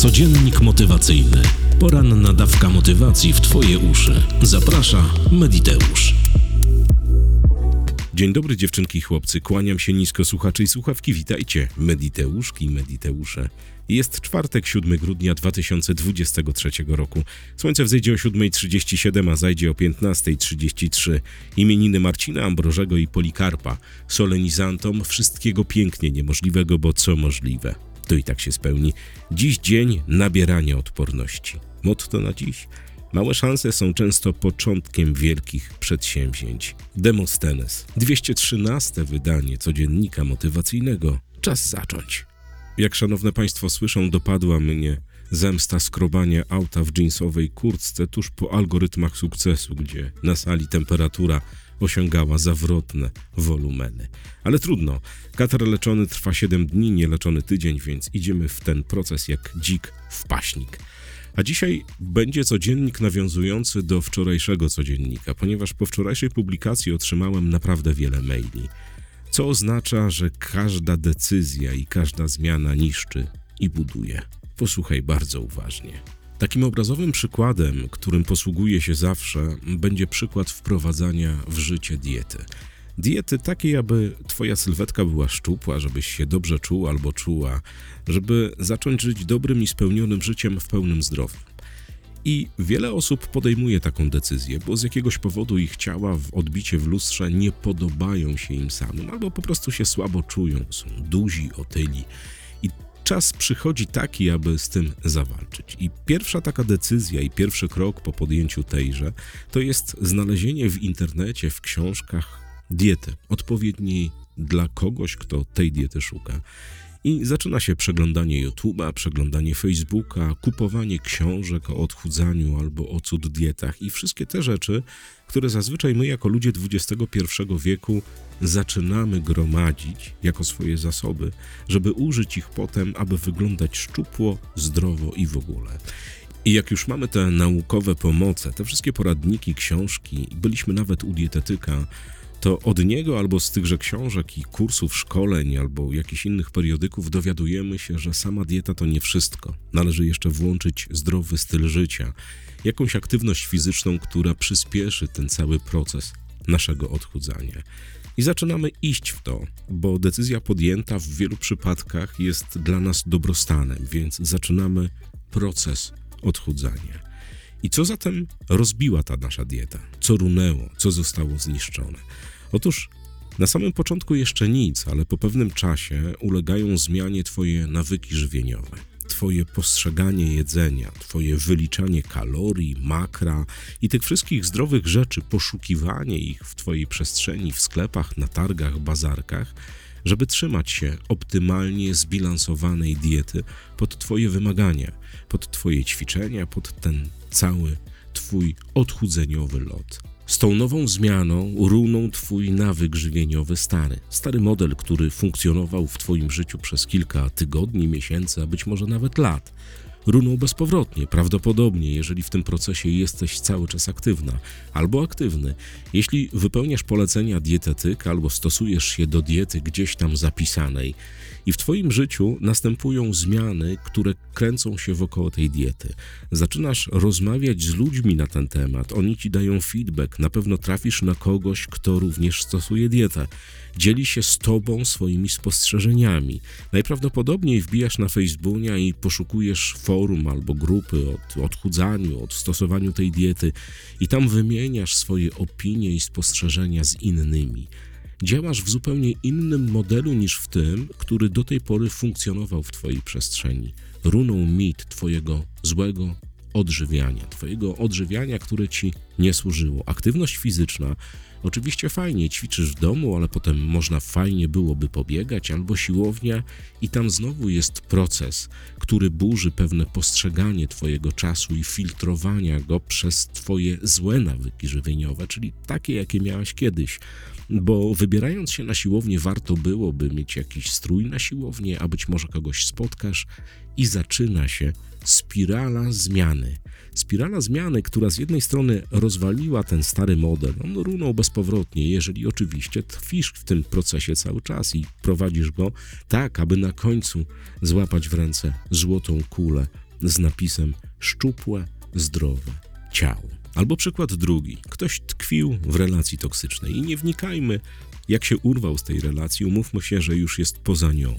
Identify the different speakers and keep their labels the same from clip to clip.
Speaker 1: Codziennik motywacyjny. Poranna dawka motywacji w Twoje uszy. Zaprasza Mediteusz.
Speaker 2: Dzień dobry dziewczynki i chłopcy, kłaniam się nisko słuchacze i słuchawki, witajcie, Mediteuszki i Mediteusze. Jest czwartek, 7 grudnia 2023 roku. Słońce wzejdzie o 7.37, a zajdzie o 15.33. Imieniny Marcina, Ambrożego i Polikarpa. Solenizantom wszystkiego pięknie niemożliwego, bo co możliwe. To i tak się spełni. Dziś dzień nabierania odporności. Motto na dziś? Małe szanse są często początkiem wielkich przedsięwzięć. Demosthenes, 213 wydanie codziennika motywacyjnego. Czas zacząć. Jak szanowne Państwo słyszą, dopadła mnie zemsta skrobania auta w jeansowej kurtce tuż po algorytmach sukcesu, gdzie na sali temperatura osiągała zawrotne wolumeny. Ale trudno. Katar leczony trwa 7 dni, nieleczony tydzień, więc idziemy w ten proces jak dzik w paśnik. A dzisiaj będzie codziennik nawiązujący do wczorajszego codziennika, ponieważ po wczorajszej publikacji otrzymałem naprawdę wiele maili. Co oznacza, że każda decyzja i każda zmiana niszczy i buduje. Posłuchaj bardzo uważnie. Takim obrazowym przykładem, którym posługuję się zawsze, będzie przykład wprowadzania w życie diety. Diety takiej, aby twoja sylwetka była szczupła, żebyś się dobrze czuł albo czuła, żeby zacząć żyć dobrym i spełnionym życiem w pełnym zdrowiu. I wiele osób podejmuje taką decyzję, bo z jakiegoś powodu ich ciała w odbicie w lustrze nie podobają się im samym, albo po prostu się słabo czują, są duzi, otyli. Czas przychodzi taki, aby z tym zawalczyć. I pierwsza taka decyzja i pierwszy krok po podjęciu tejże to jest znalezienie w internecie, w książkach diety odpowiedniej dla kogoś, kto tej diety szuka. I zaczyna się przeglądanie YouTube'a, przeglądanie Facebooka, kupowanie książek o odchudzaniu albo o cud dietach i wszystkie te rzeczy, które zazwyczaj my jako ludzie XXI wieku zaczynamy gromadzić jako swoje zasoby, żeby użyć ich potem, aby wyglądać szczupło, zdrowo i w ogóle. I jak już mamy te naukowe pomoce, te wszystkie poradniki, książki, byliśmy nawet u dietetyka, to od niego albo z tychże książek i kursów, szkoleń albo jakichś innych periodyków dowiadujemy się, że sama dieta to nie wszystko. Należy jeszcze włączyć zdrowy styl życia, jakąś aktywność fizyczną, która przyspieszy ten cały proces naszego odchudzania. I zaczynamy iść w to, bo decyzja podjęta w wielu przypadkach jest dla nas dobrostanem, więc zaczynamy proces odchudzania. I co zatem rozbiła ta nasza dieta? Co runęło? Co zostało zniszczone? Otóż na samym początku jeszcze nic, ale po pewnym czasie ulegają zmianie Twoje nawyki żywieniowe, Twoje postrzeganie jedzenia, Twoje wyliczanie kalorii, makra i tych wszystkich zdrowych rzeczy, poszukiwanie ich w Twojej przestrzeni, w sklepach, na targach, bazarkach, żeby trzymać się optymalnie zbilansowanej diety pod Twoje wymagania, pod Twoje ćwiczenia, pod ten cały Twój odchudzeniowy lot. Z tą nową zmianą runą Twój nawyk żywieniowy stary. Stary model, który funkcjonował w Twoim życiu przez kilka tygodni, miesięcy, a być może nawet lat. Runą bezpowrotnie, prawdopodobnie, jeżeli w tym procesie jesteś cały czas aktywna albo aktywny. Jeśli wypełniasz polecenia dietetyka albo stosujesz się do diety gdzieś tam zapisanej, i w Twoim życiu następują zmiany, które kręcą się wokoło tej diety. Zaczynasz rozmawiać z ludźmi na ten temat, oni ci dają feedback, na pewno trafisz na kogoś, kto również stosuje dietę. Dzieli się z Tobą swoimi spostrzeżeniami. Najprawdopodobniej wbijasz na Facebooka i poszukujesz forum albo grupy o odchudzaniu, od stosowaniu tej diety i tam wymieniasz swoje opinie i spostrzeżenia z innymi działasz w zupełnie innym modelu niż w tym, który do tej pory funkcjonował w Twojej przestrzeni. Runął mit Twojego złego odżywiania, Twojego odżywiania, które Ci nie służyło. Aktywność fizyczna, oczywiście fajnie, ćwiczysz w domu, ale potem można fajnie byłoby pobiegać albo siłownia, i tam znowu jest proces, który burzy pewne postrzeganie Twojego czasu i filtrowania go przez Twoje złe nawyki żywieniowe, czyli takie, jakie miałaś kiedyś bo wybierając się na siłownię, warto byłoby mieć jakiś strój na siłownię, a być może kogoś spotkasz i zaczyna się spirala zmiany. Spirala zmiany, która z jednej strony rozwaliła ten stary model, on runął bezpowrotnie, jeżeli oczywiście tkwisz w tym procesie cały czas i prowadzisz go tak, aby na końcu złapać w ręce złotą kulę z napisem szczupłe, zdrowe ciało. Albo przykład drugi. Ktoś tkwił w relacji toksycznej i nie wnikajmy, jak się urwał z tej relacji, umówmy się, że już jest poza nią.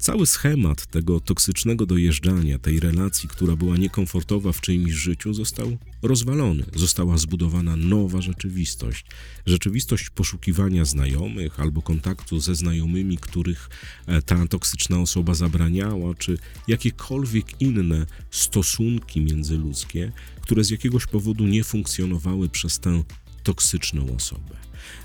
Speaker 2: Cały schemat tego toksycznego dojeżdżania, tej relacji, która była niekomfortowa w czyimś życiu, został rozwalony. Została zbudowana nowa rzeczywistość. Rzeczywistość poszukiwania znajomych albo kontaktu ze znajomymi, których e, ta toksyczna osoba zabraniała, czy jakiekolwiek inne stosunki międzyludzkie, które z jakiegoś powodu nie funkcjonowały przez tę toksyczną osobę.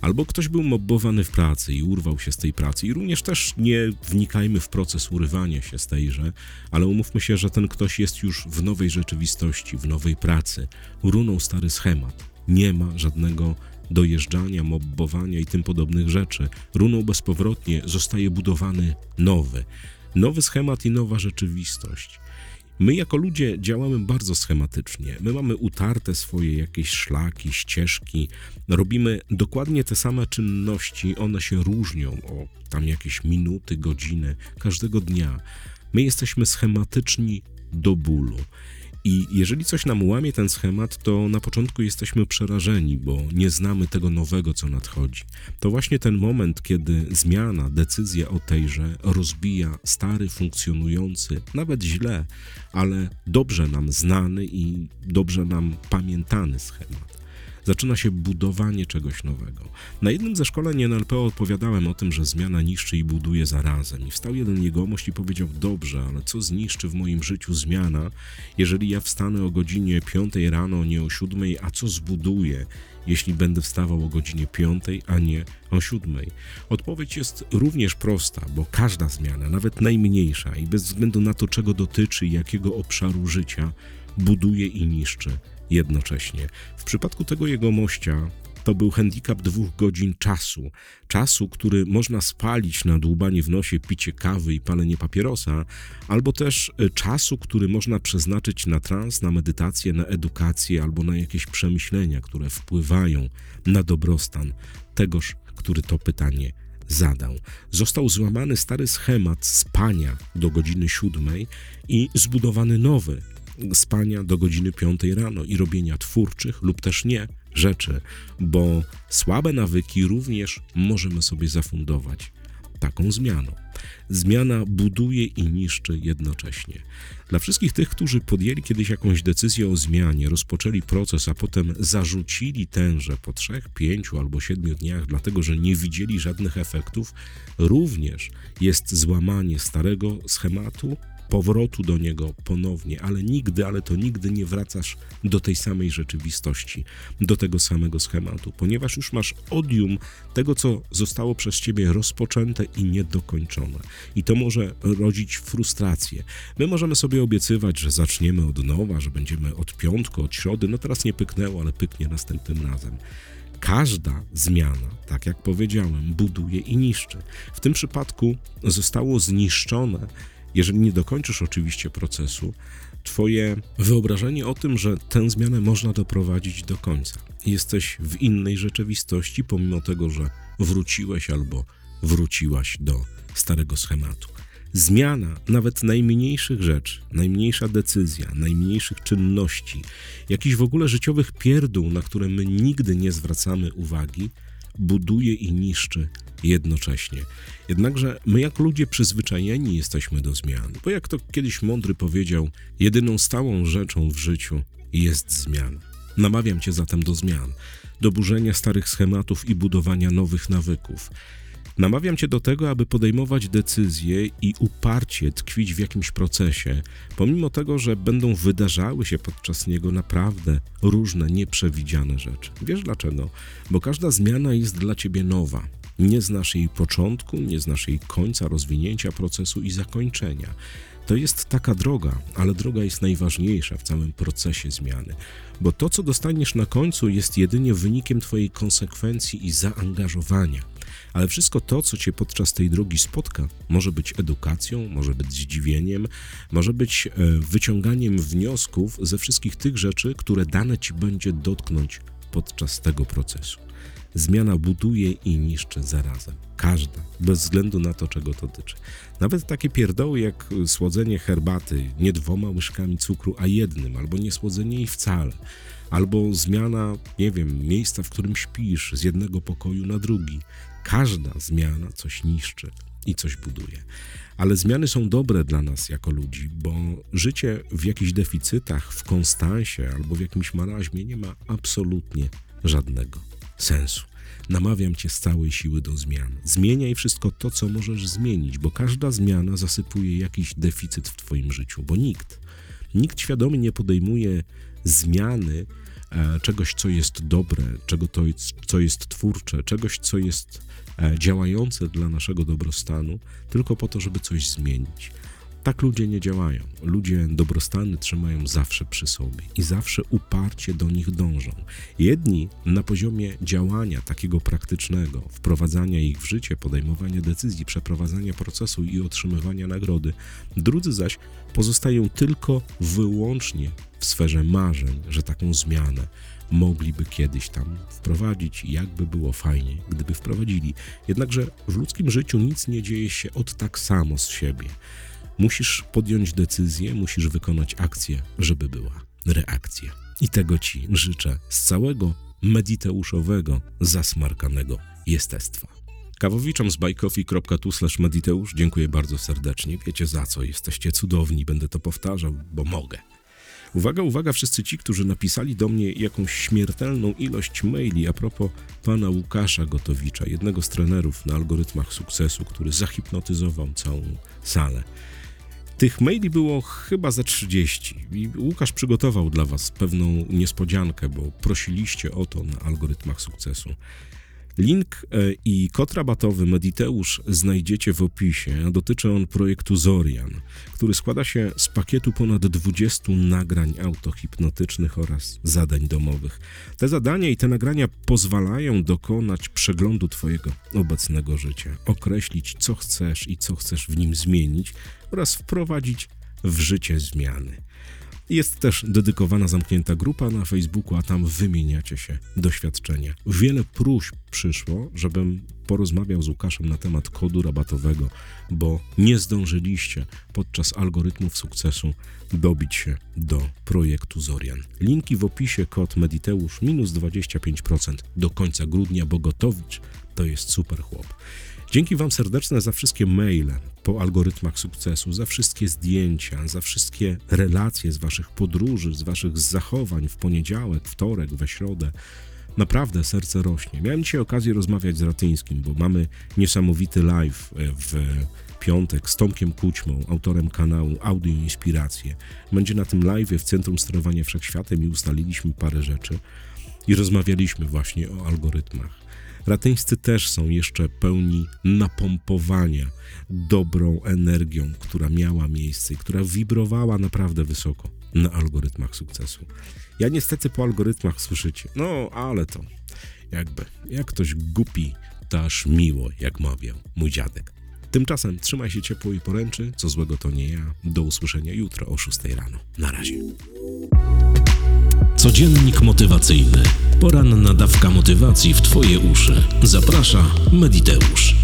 Speaker 2: Albo ktoś był mobbowany w pracy i urwał się z tej pracy. I również też nie wnikajmy w proces urywania się z tejże, ale umówmy się, że ten ktoś jest już w nowej rzeczywistości, w nowej pracy. Runął stary schemat. Nie ma żadnego dojeżdżania, mobbowania i tym podobnych rzeczy. Runął bezpowrotnie, zostaje budowany nowy. Nowy schemat i nowa rzeczywistość. My jako ludzie działamy bardzo schematycznie. My mamy utarte swoje jakieś szlaki, ścieżki, robimy dokładnie te same czynności, one się różnią o tam jakieś minuty, godziny każdego dnia. My jesteśmy schematyczni do bólu. I jeżeli coś nam łamie ten schemat, to na początku jesteśmy przerażeni, bo nie znamy tego nowego, co nadchodzi. To właśnie ten moment, kiedy zmiana, decyzja o tejże rozbija stary, funkcjonujący, nawet źle, ale dobrze nam znany i dobrze nam pamiętany schemat zaczyna się budowanie czegoś nowego. Na jednym ze szkoleń NLP opowiadałem o tym, że zmiana niszczy i buduje zarazem. I wstał jeden jegomość i powiedział: Dobrze, ale co zniszczy w moim życiu zmiana, jeżeli ja wstanę o godzinie 5 rano, nie o 7, a co zbuduje, jeśli będę wstawał o godzinie 5, a nie o 7? Odpowiedź jest również prosta, bo każda zmiana, nawet najmniejsza i bez względu na to, czego dotyczy jakiego obszaru życia, buduje i niszczy jednocześnie. W przypadku tego jegomościa to był handicap dwóch godzin czasu. Czasu, który można spalić na dłubanie w nosie, picie kawy i palenie papierosa, albo też e, czasu, który można przeznaczyć na trans, na medytację, na edukację albo na jakieś przemyślenia, które wpływają na dobrostan tegoż, który to pytanie zadał. Został złamany stary schemat spania do godziny siódmej i zbudowany nowy, spania do godziny 5 rano i robienia twórczych lub też nie rzeczy, bo słabe nawyki również możemy sobie zafundować taką zmianą. Zmiana buduje i niszczy jednocześnie. Dla wszystkich tych, którzy podjęli kiedyś jakąś decyzję o zmianie, rozpoczęli proces, a potem zarzucili tenże po trzech, pięciu albo siedmiu dniach, dlatego że nie widzieli żadnych efektów, również jest złamanie starego schematu powrotu do niego ponownie, ale nigdy, ale to nigdy nie wracasz do tej samej rzeczywistości, do tego samego schematu, ponieważ już masz odium tego, co zostało przez ciebie rozpoczęte i niedokończone. I to może rodzić frustrację. My możemy sobie obiecywać, że zaczniemy od nowa, że będziemy od piątku, od środy, no teraz nie pyknęło, ale pyknie następnym razem każda zmiana, tak jak powiedziałem, buduje i niszczy. W tym przypadku zostało zniszczone jeżeli nie dokończysz oczywiście procesu, Twoje wyobrażenie o tym, że tę zmianę można doprowadzić do końca. Jesteś w innej rzeczywistości, pomimo tego, że wróciłeś albo wróciłaś do starego schematu. Zmiana nawet najmniejszych rzeczy, najmniejsza decyzja, najmniejszych czynności, jakichś w ogóle życiowych pierdół, na które my nigdy nie zwracamy uwagi, buduje i niszczy jednocześnie. Jednakże my, jak ludzie przyzwyczajeni, jesteśmy do zmian, bo jak to kiedyś mądry powiedział, jedyną stałą rzeczą w życiu jest zmiana. Namawiam Cię zatem do zmian, do burzenia starych schematów i budowania nowych nawyków. Namawiam Cię do tego, aby podejmować decyzje i uparcie tkwić w jakimś procesie, pomimo tego, że będą wydarzały się podczas niego naprawdę różne, nieprzewidziane rzeczy. Wiesz dlaczego? Bo każda zmiana jest dla Ciebie nowa. Nie znasz jej początku, nie znasz jej końca, rozwinięcia procesu i zakończenia. To jest taka droga, ale droga jest najważniejsza w całym procesie zmiany, bo to, co dostaniesz na końcu, jest jedynie wynikiem Twojej konsekwencji i zaangażowania. Ale wszystko to, co Cię podczas tej drogi spotka, może być edukacją, może być zdziwieniem, może być e, wyciąganiem wniosków ze wszystkich tych rzeczy, które dane Ci będzie dotknąć podczas tego procesu. Zmiana buduje i niszczy zarazem. Każda, bez względu na to, czego to dotyczy. Nawet takie pierdoły jak słodzenie herbaty nie dwoma łyżkami cukru, a jednym, albo nie słodzenie jej wcale, albo zmiana, nie wiem, miejsca, w którym śpisz, z jednego pokoju na drugi. Każda zmiana coś niszczy i coś buduje. Ale zmiany są dobre dla nas jako ludzi, bo życie w jakichś deficytach, w konstansie albo w jakimś marazmie nie ma absolutnie żadnego sensu. Namawiam cię z całej siły do zmian. Zmieniaj wszystko to, co możesz zmienić, bo każda zmiana zasypuje jakiś deficyt w twoim życiu, bo nikt, nikt świadomie nie podejmuje zmiany e, czegoś, co jest dobre, czego to co jest twórcze, czegoś, co jest działające dla naszego dobrostanu, tylko po to, żeby coś zmienić. Tak ludzie nie działają. Ludzie dobrostany trzymają zawsze przy sobie i zawsze uparcie do nich dążą. Jedni na poziomie działania takiego praktycznego, wprowadzania ich w życie, podejmowania decyzji, przeprowadzania procesu i otrzymywania nagrody, drudzy zaś pozostają tylko wyłącznie w sferze marzeń, że taką zmianę mogliby kiedyś tam wprowadzić jakby było fajnie, gdyby wprowadzili. Jednakże w ludzkim życiu nic nie dzieje się od tak samo z siebie. Musisz podjąć decyzję, musisz wykonać akcję, żeby była reakcja. I tego Ci życzę z całego mediteuszowego, zasmarkanego jestestwa. Kawowiczom z bajkofi.tu mediteusz dziękuję bardzo serdecznie. Wiecie za co, jesteście cudowni, będę to powtarzał, bo mogę. Uwaga, uwaga, wszyscy ci, którzy napisali do mnie jakąś śmiertelną ilość maili a propos pana Łukasza Gotowicza, jednego z trenerów na algorytmach sukcesu, który zahipnotyzował całą salę. Tych maili było chyba ze 30 i Łukasz przygotował dla Was pewną niespodziankę, bo prosiliście o to na algorytmach sukcesu. Link e, i kod rabatowy Mediteusz znajdziecie w opisie. Dotyczy on projektu Zorian, który składa się z pakietu ponad 20 nagrań autohipnotycznych oraz zadań domowych. Te zadania i te nagrania pozwalają dokonać przeglądu Twojego obecnego życia, określić, co chcesz i co chcesz w nim zmienić oraz wprowadzić w życie zmiany. Jest też dedykowana zamknięta grupa na Facebooku, a tam wymieniacie się doświadczenia. Wiele próśb przyszło, żebym porozmawiał z Łukaszem na temat kodu rabatowego, bo nie zdążyliście podczas algorytmów sukcesu dobić się do projektu Zorian. Linki w opisie, kod Mediteusz minus 25% do końca grudnia, bo Gotowicz to jest super chłop. Dzięki Wam serdeczne za wszystkie maile po algorytmach sukcesu, za wszystkie zdjęcia, za wszystkie relacje z Waszych podróży, z Waszych zachowań w poniedziałek, wtorek, we środę. Naprawdę serce rośnie. Miałem dzisiaj okazję rozmawiać z Ratyńskim, bo mamy niesamowity live e, w piątek z Tomkiem Kućmą, autorem kanału Audio Inspiracje. Będzie na tym live w Centrum Sterowania Wszechświatem i ustaliliśmy parę rzeczy i rozmawialiśmy właśnie o algorytmach. Ratyńscy też są jeszcze pełni napompowania dobrą energią, która miała miejsce i która wibrowała naprawdę wysoko na algorytmach sukcesu. Ja niestety po algorytmach słyszycie, no ale to jakby, jak ktoś głupi, aż miło, jak mawiał mój dziadek. Tymczasem trzymaj się ciepło i poręczy, co złego to nie ja. Do usłyszenia jutro o 6 rano. Na razie.
Speaker 1: Codziennik motywacyjny. Poranna dawka motywacji w Twoje uszy. Zaprasza Mediteusz.